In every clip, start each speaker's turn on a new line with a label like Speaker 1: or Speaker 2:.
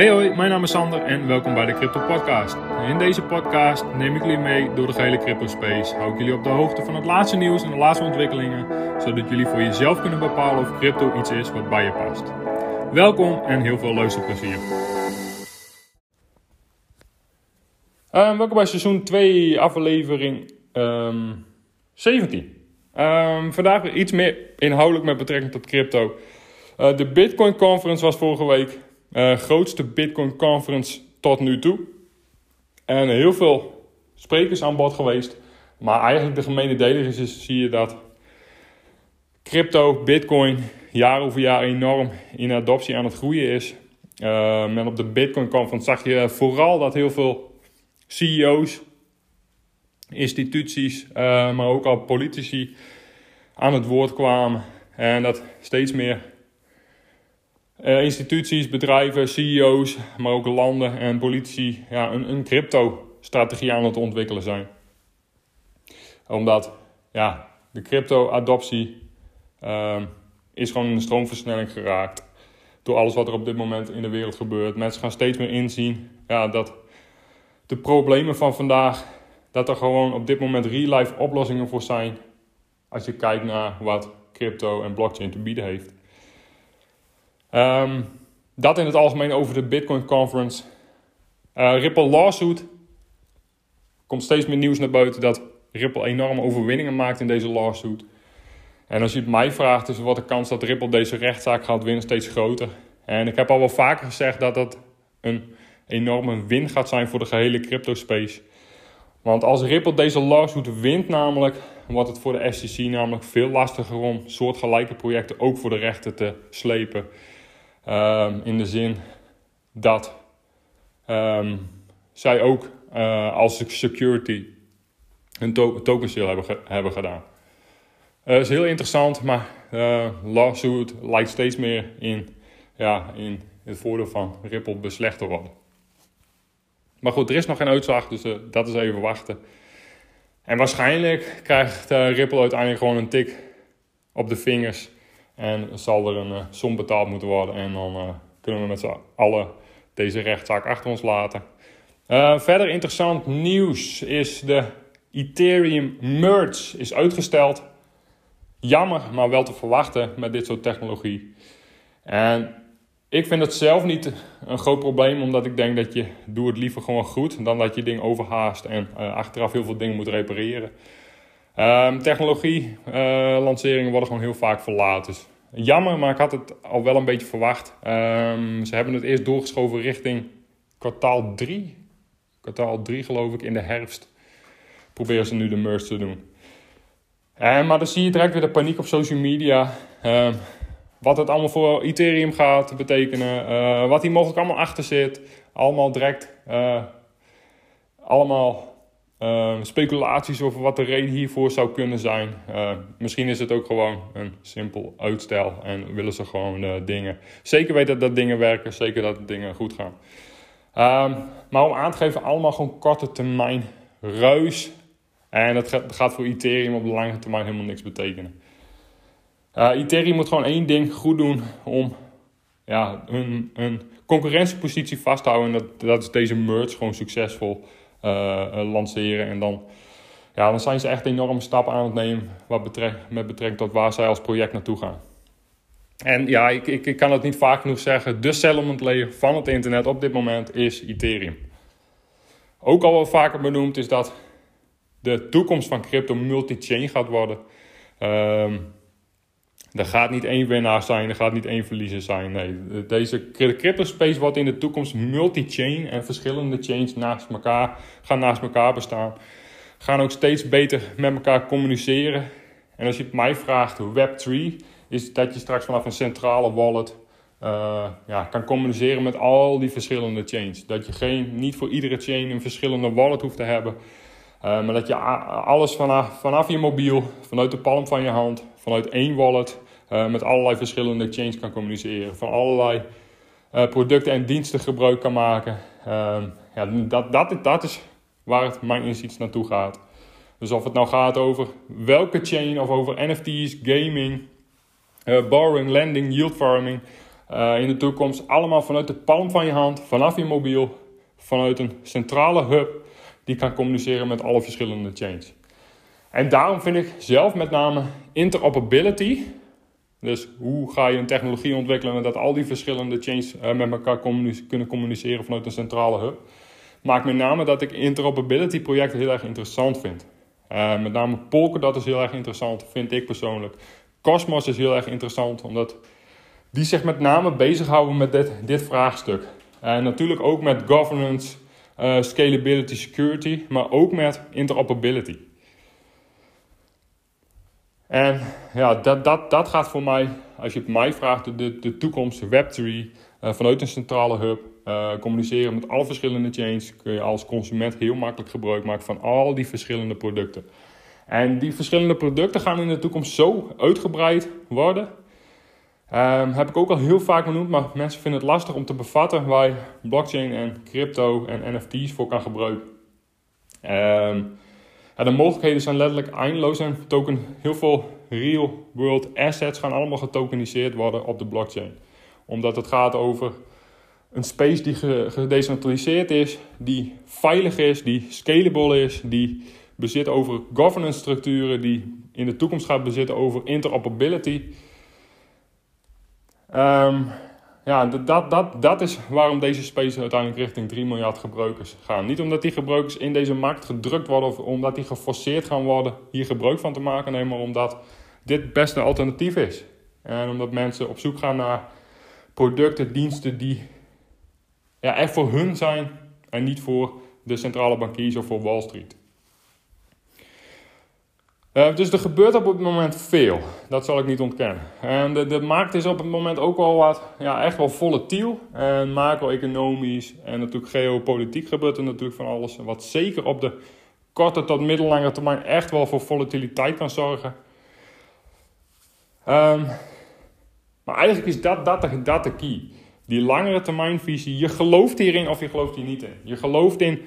Speaker 1: Hey hoi, mijn naam is Sander en welkom bij de Crypto Podcast. In deze podcast neem ik jullie mee door de gehele crypto space. Hou ik jullie op de hoogte van het laatste nieuws en de laatste ontwikkelingen, zodat jullie voor jezelf kunnen bepalen of crypto iets is wat bij je past. Welkom en heel veel luisterplezier. Uh, welkom bij seizoen 2, aflevering um, 17. Um, vandaag iets meer inhoudelijk met betrekking tot crypto. Uh, de Bitcoin Conference was vorige week. Uh, grootste Bitcoin Conference tot nu toe. En heel veel sprekers aan bod geweest. Maar eigenlijk de gemene deler is, is zie je dat crypto, Bitcoin, jaar over jaar enorm in adoptie aan het groeien is. Uh, en op de Bitcoin Conference zag je vooral dat heel veel CEO's, instituties, uh, maar ook al politici aan het woord kwamen. En dat steeds meer uh, instituties, bedrijven, CEO's, maar ook landen en politici ja, een, een crypto-strategie aan het ontwikkelen zijn. Omdat ja, de crypto-adoptie uh, is gewoon in een stroomversnelling geraakt. Door alles wat er op dit moment in de wereld gebeurt. Mensen gaan steeds meer inzien ja, dat de problemen van vandaag, dat er gewoon op dit moment real-life oplossingen voor zijn. Als je kijkt naar wat crypto en blockchain te bieden heeft. Um, dat in het algemeen over de Bitcoin Conference. Uh, Ripple lawsuit. Komt steeds meer nieuws naar buiten dat Ripple enorme overwinningen maakt in deze lawsuit. En als je het mij vraagt, is wat de kans dat Ripple deze rechtszaak gaat winnen steeds groter. En ik heb al wel vaker gezegd dat dat een enorme win gaat zijn voor de gehele crypto space. Want als Ripple deze lawsuit wint namelijk, wordt het voor de SEC namelijk veel lastiger om soortgelijke projecten ook voor de rechter te slepen. Um, in de zin dat um, zij ook uh, als security een to token sale hebben, hebben gedaan. Dat uh, is heel interessant, maar uh, lawsuit lijkt steeds meer in, ja, in het voordeel van Ripple beslecht te worden. Maar goed, er is nog geen uitslag, dus dat is even wachten. En waarschijnlijk krijgt Ripple uiteindelijk gewoon een tik op de vingers en zal er een uh, som betaald moeten worden. En dan uh, kunnen we met z'n allen deze rechtszaak achter ons laten. Uh, verder interessant nieuws is de Ethereum merge is uitgesteld. Jammer, maar wel te verwachten met dit soort technologie. En ik vind het zelf niet een groot probleem, omdat ik denk dat je doe het liever gewoon goed dan dat je ding overhaast en achteraf heel veel dingen moet repareren. Um, technologie, uh, lanceringen worden gewoon heel vaak verlaten. Dus jammer, maar ik had het al wel een beetje verwacht. Um, ze hebben het eerst doorgeschoven richting kwartaal 3. Kwartaal 3 geloof ik, in de herfst. Proberen ze nu de merge te doen. Uh, maar dan zie je direct weer de paniek op social media. Uh, wat het allemaal voor Ethereum gaat betekenen. Uh, wat hier mogelijk allemaal achter zit. Allemaal direct. Allemaal uh, speculaties over wat de reden hiervoor zou kunnen zijn. Uh, misschien is het ook gewoon een simpel uitstel en willen ze gewoon uh, dingen. Zeker weten dat dingen werken, zeker dat dingen goed gaan. Ehm, maar om aan te geven, allemaal gewoon korte termijn ruis. En dat gaat, voor Ethereum op de lange termijn helemaal niks betekenen. Ethereum moet gewoon één ding goed doen om ja, een concurrentiepositie vast te houden. En dat, dat is deze merge gewoon succesvol lanceren. En dan, ja, dan zijn ze echt enorme stappen aan het nemen wat betrek, met betrekking tot waar zij als project naartoe gaan. En ja, ik, ik, ik kan het niet vaak genoeg zeggen. De settlement layer van het internet op dit moment is Ethereum. Ook al wel vaker benoemd is dat de toekomst van crypto multi-chain gaat worden. Um, er gaat niet één winnaar zijn, er gaat niet één verliezer zijn. Nee, deze crypto space wordt in de toekomst multi-chain en verschillende chains naast elkaar gaan naast elkaar bestaan. Gaan ook steeds beter met elkaar communiceren. En als je het mij vraagt, Web3 is dat je straks vanaf een centrale wallet uh, ja, kan communiceren met al die verschillende chains. Dat je geen, niet voor iedere chain een verschillende wallet hoeft te hebben. Uh, maar dat je alles vanaf, vanaf je mobiel, vanuit de palm van je hand, vanuit één wallet, uh, met allerlei verschillende chains kan communiceren. Van allerlei uh, producten en diensten gebruik kan maken. Uh, ja, dat, dat, dat is waar het mijn inziens naartoe gaat. Dus of het nou gaat over welke chain of over NFT's, gaming, borrowing, lending, yield farming. in de toekomst allemaal vanuit de palm van je hand, vanaf je mobiel, vanuit een centrale hub die kan communiceren met alle verschillende chains. En daarom vind ik zelf met name interoperability, dus hoe ga je een technologie ontwikkelen dat al die verschillende chains met elkaar kunnen communiceren vanuit een centrale hub, maakt met name dat ik interoperability projecten heel erg interessant vind. Uh, met name Polkadot is heel erg interessant, vind ik persoonlijk. Cosmos is heel erg interessant, omdat die zich met name bezighouden met dit, dit vraagstuk. En natuurlijk ook met governance, uh, scalability, security, maar ook met interoperability. En ja, dat, dat, dat gaat voor mij, als je het mij vraagt, de, de toekomst, Web3, uh, vanuit een centrale hub, uh, communiceren met alle verschillende chains, kun je als consument heel makkelijk gebruik maken van al die verschillende producten. En die verschillende producten gaan in de toekomst zo uitgebreid worden. Um, heb ik ook al heel vaak benoemd, maar mensen vinden het lastig om te bevatten waar je blockchain en crypto en NFT's voor kan gebruiken. Ja, de mogelijkheden zijn letterlijk eindeloos en token, heel veel real world assets gaan allemaal getokeniseerd worden op de blockchain. Omdat het gaat over een space die gedecentraliseerd is, die veilig is, die scalable is, die bezit over governance structuren, die in de toekomst gaat bezitten over interoperability. Um, ja, dat, dat, dat is waarom deze space uiteindelijk richting 3 miljard gebruikers gaan. Niet omdat die gebruikers in deze markt gedrukt worden of omdat die geforceerd gaan worden hier gebruik van te maken, nee, maar omdat dit het beste alternatief is. En omdat mensen op zoek gaan naar producten, diensten die ja, echt voor hun zijn en niet voor de centrale bankiers of voor Wall Street. Uh, dus er gebeurt op het moment veel, dat zal ik niet ontkennen. En de, de markt is op het moment ook wel wat, ja, echt wel volatiel. En macro-economisch en natuurlijk geopolitiek gebeurt er natuurlijk van alles. Wat zeker op de korte tot middellange termijn echt wel voor volatiliteit kan zorgen. Um, maar eigenlijk is dat, dat, de, dat de key. Die langere termijnvisie. Je gelooft hierin of je gelooft hier niet in. Je gelooft in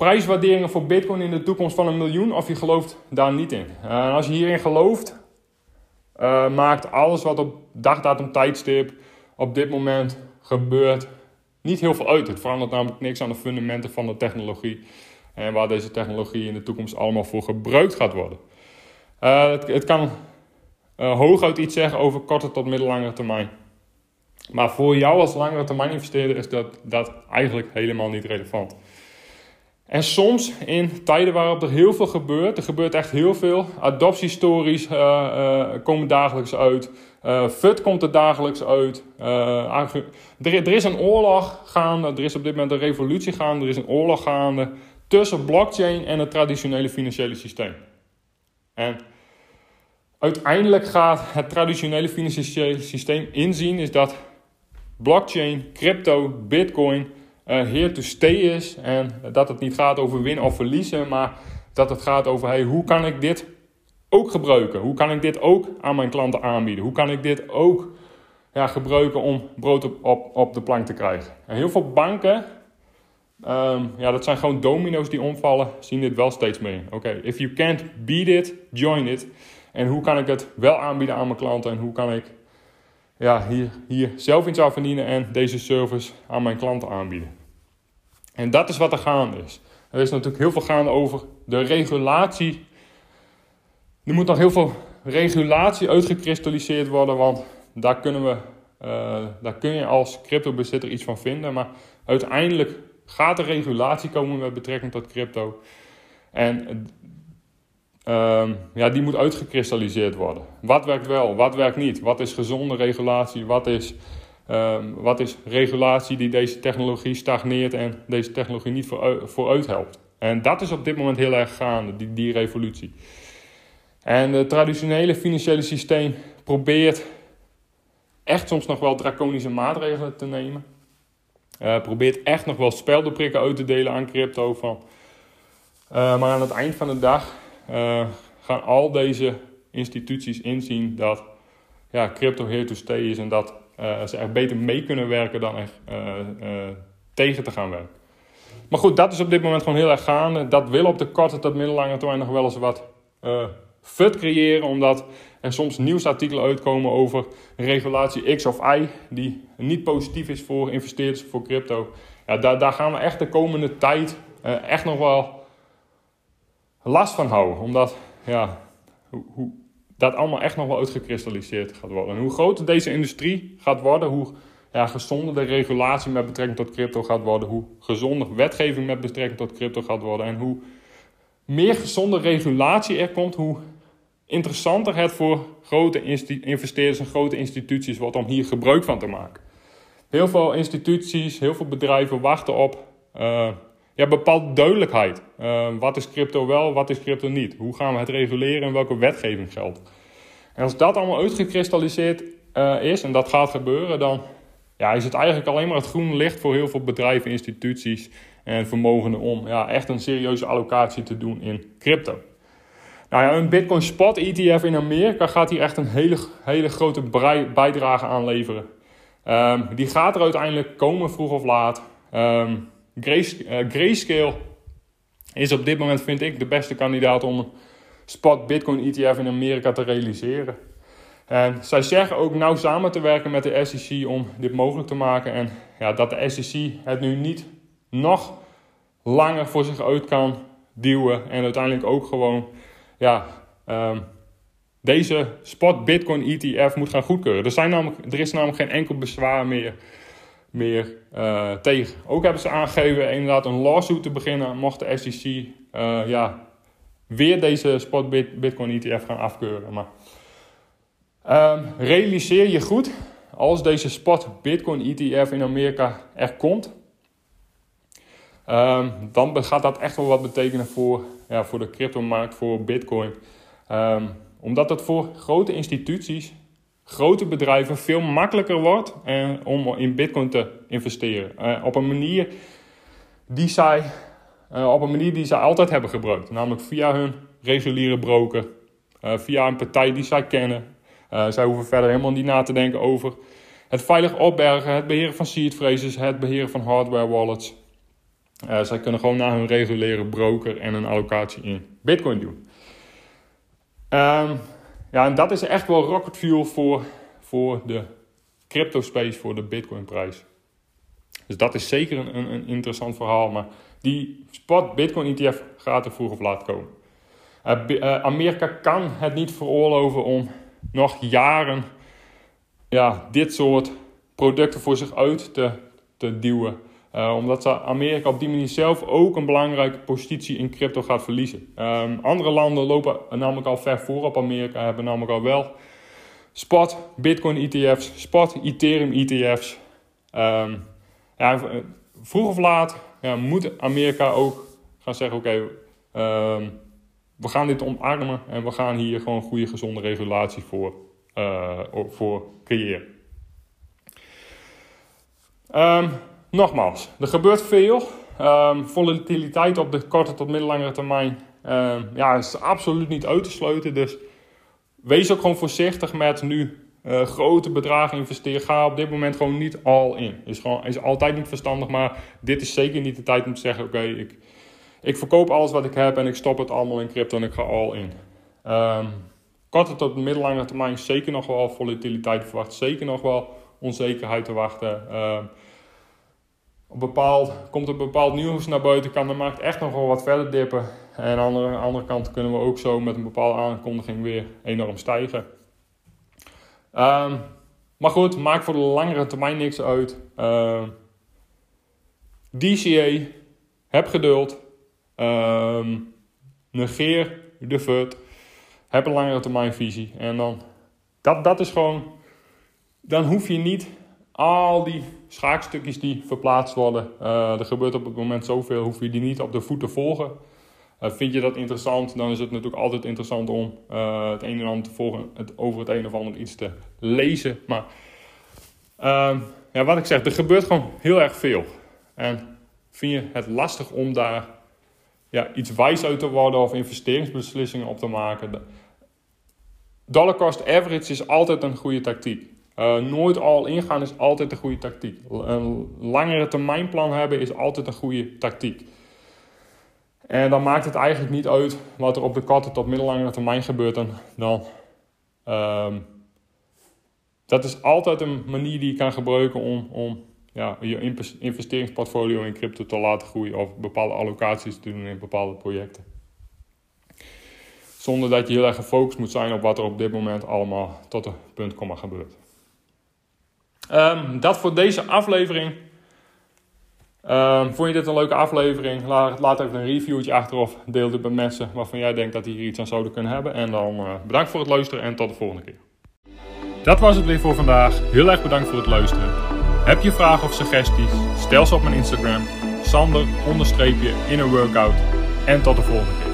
Speaker 1: prijswaarderingen voor Bitcoin in de toekomst van een miljoen of je gelooft daar niet in. En als je hierin gelooft, uh, maakt alles wat op dagdatum tijdstip op dit moment gebeurt niet heel veel uit. Het verandert namelijk niks aan de fundamenten van de technologie en waar deze technologie in de toekomst allemaal voor gebruikt gaat worden. Uh, het, kan hooguit iets zeggen over korte tot middellangere termijn. Maar voor jou als langere termijn investeerder is dat, dat eigenlijk helemaal niet relevant. En soms in tijden waarop er heel veel gebeurt, er gebeurt echt heel veel. Adoptiestories uh, uh, komen dagelijks uit. Uh, FUD komt er dagelijks uit. Er, er, is een oorlog gaande, er is op dit moment een revolutie gaande, er is een oorlog gaande tussen blockchain en het traditionele financiële systeem. En uiteindelijk gaat het traditionele financiële systeem inzien is dat blockchain, crypto, bitcoin here to stay is. En dat het niet gaat over winnen of verliezen, maar dat het gaat over hey, hoe kan ik dit ook gebruiken? Hoe kan ik dit ook aan mijn klanten aanbieden? Hoe kan ik dit ook ja, gebruiken om brood op, op, op de plank te krijgen? En heel veel banken, um, ja, dat zijn gewoon domino's die omvallen, zien dit wel steeds meer. Oké, if you can't beat it, join it. En hoe kan ik het wel aanbieden aan mijn klanten en hoe kan ik ja, hier, hier zelf iets aan verdienen en deze service aan mijn klanten aanbieden. En dat is wat er gaande is. Er is natuurlijk heel veel gaande over de regulatie. Er moet nog heel veel regulatie uitgekristalliseerd worden, want daar, kunnen we, uh, daar kun je als cryptobezitter iets van vinden. Maar uiteindelijk gaat er regulatie komen met betrekking tot crypto. En uh, ja, die moet uitgekristalliseerd worden. Wat werkt wel, wat werkt niet? Wat is gezonde regulatie? Wat is Um, wat is regulatie die deze technologie stagneert en deze technologie niet vooruit helpt? En dat is op dit moment heel erg gaande, die, die revolutie. En het traditionele financiële systeem probeert echt soms nog wel draconische maatregelen te nemen. Uh, probeert echt nog wel speldenprikken uit te delen aan crypto. Van. Uh, maar aan het eind van de dag uh, gaan al deze instituties inzien dat ja, crypto here to stay is en dat uh, ze er beter mee kunnen werken dan er uh, tegen te gaan werken. Maar goed, dat is op dit moment gewoon heel erg gaande. Dat wil op de korte tot middellange termijn nog wel eens wat FUD creëren, omdat er soms nieuwsartikelen uitkomen over regulatie X of Y, die niet positief is voor investeerders voor crypto. Ja, daar, daar gaan we echt de komende tijd echt nog wel last van houden. Omdat ja, hoe, dat allemaal echt nog wel uitgekristalliseerd gaat worden. En hoe groter deze industrie gaat worden, hoe ja, gezonder de regulatie met betrekking tot crypto gaat worden, hoe gezonder wetgeving met betrekking tot crypto gaat worden en hoe meer gezonde regulatie er komt, hoe interessanter het voor grote investeerders en grote instituties wordt om hier gebruik van te maken. Heel veel instituties, heel veel bedrijven wachten op uh, ja, bepaalde duidelijkheid. Uh, wat is crypto wel, wat is crypto niet? Hoe gaan we het reguleren en welke wetgeving geldt? En als dat allemaal uitgekristalliseerd uh, is en dat gaat gebeuren, dan ja, is het eigenlijk alleen maar het groene licht voor heel veel bedrijven, instituties en vermogenden om ja, echt een serieuze allocatie te doen in crypto. Nou ja, een Bitcoin Spot ETF in Amerika gaat hier echt een hele, hele grote bijdrage aan leveren. Um, die gaat er uiteindelijk komen, vroeg of laat. Um, Grayscale is op dit moment, vind ik, de beste kandidaat om een spot Bitcoin ETF in Amerika te realiseren. En zij zeggen ook nauw samen te werken met de SEC om dit mogelijk te maken. En ja, dat de SEC het nu niet nog langer voor zich uit kan duwen. En uiteindelijk ook gewoon ja, um, deze spot Bitcoin ETF moet gaan goedkeuren. Er, zijn namelijk, er is namelijk geen enkel bezwaar meer, meer uh, tegen. Ook hebben ze aangegeven inderdaad een lawsuit te beginnen mocht de SEC uh, ja, weer deze spot Bitcoin ETF gaan afkeuren. Maar um, realiseer je goed, als deze spot Bitcoin ETF in Amerika er komt, um, dan gaat dat echt wel wat betekenen voor, ja, voor de cryptomarkt, voor Bitcoin. Um, omdat het voor grote instituties, grote bedrijven veel makkelijker wordt eh, om in Bitcoin te investeren. Eh, op een manier die zij, eh, op een manier die zij altijd hebben gebruikt. Namelijk via hun reguliere broker, uh, via een partij die zij kennen. Uh, zij hoeven verder helemaal niet na te denken over het veilig opbergen, het beheren van seed phrases, het beheren van hardware wallets. Zij kunnen gewoon naar hun reguliere broker en een allocatie in Bitcoin doen. Um, ja, en dat is echt wel rocket fuel voor, voor de crypto space, voor de Bitcoin prijs. Dus dat is zeker een, een, interessant verhaal. Maar die spot Bitcoin ETF gaat er vroeg of laat komen. Uh, uh, Amerika kan het niet veroorloven om nog jaren ja, dit soort producten voor zich uit te, te duwen. Uh, omdat Amerika op die manier zelf ook een belangrijke positie in crypto gaat verliezen. Um, andere landen lopen namelijk al ver voor op Amerika, hebben namelijk al wel spot Bitcoin ETF's, spot Ethereum ETF's. Ehm, ja, vroeg of laat ja, moet Amerika ook gaan zeggen: oké, um, we gaan dit omarmen en we gaan hier gewoon goede, gezonde regulatie voor, uh, voor creëren. Nogmaals, er gebeurt veel. Um, volatiliteit op de korte tot middellangere termijn um, ja, is absoluut niet uit te sluiten. Dus wees ook gewoon voorzichtig met nu uh, grote bedragen investeren. Ga op dit moment gewoon niet all in. Is, gewoon, is altijd niet verstandig, maar dit is zeker niet de tijd om te zeggen: oké, ik, ik verkoop alles wat ik heb en ik stop het allemaal in crypto en ik ga all in. Um, korte tot middellangere termijn zeker nog wel volatiliteit verwacht. Zeker nog wel onzekerheid te wachten op bepaald, komt er bepaald nieuws naar buiten, kan de markt echt nog wel wat verder dippen. En aan de andere, kant kunnen we ook zo met een bepaalde aankondiging weer enorm stijgen. Um, maar goed, maakt voor de langere termijn niks uit. Ehm, DCA, heb geduld. Um, negeer de FUD. Heb een langere termijn visie. En dan, dat, dat is gewoon, dan hoef je niet al die schaakstukjes die verplaatst worden. Uh, er gebeurt op het moment zoveel, hoef je die niet op de voet te volgen. Uh, vind je dat interessant, dan is het natuurlijk altijd interessant om uh, het een en ander te volgen, het, over het een of ander iets te lezen. Maar ehm, ja, wat ik zeg, er gebeurt gewoon heel erg veel. En vind je het lastig om daar ja, iets wijs uit te worden of investeringsbeslissingen op te maken? Dollar cost average is altijd een goede tactiek. Uh, nooit al ingaan is altijd een goede tactiek. Een langere termijnplan hebben is altijd een goede tactiek. En dan maakt het eigenlijk niet uit wat er op de korte tot middellange termijn gebeurt. Dan, dan ehm, dat is altijd een manier die je kan gebruiken om, om ja, je investeringsportfolio in crypto te laten groeien of bepaalde allocaties te doen in bepaalde projecten. Zonder dat je heel erg gefocust moet zijn op wat er op dit moment allemaal tot een punt komma gebeurt. Um, dat voor deze aflevering. Um, vond je dit een leuke aflevering? Laat, laat even een reviewtje achter of deel dit met mensen waarvan jij denkt dat die hier iets aan zouden kunnen hebben. En dan uh, bedankt voor het luisteren en tot de volgende keer. Dat was het weer voor vandaag. Heel erg bedankt voor het luisteren. Heb je vragen of suggesties? Stel ze op mijn Instagram. Sander onderstreepje in een workout. En tot de volgende keer.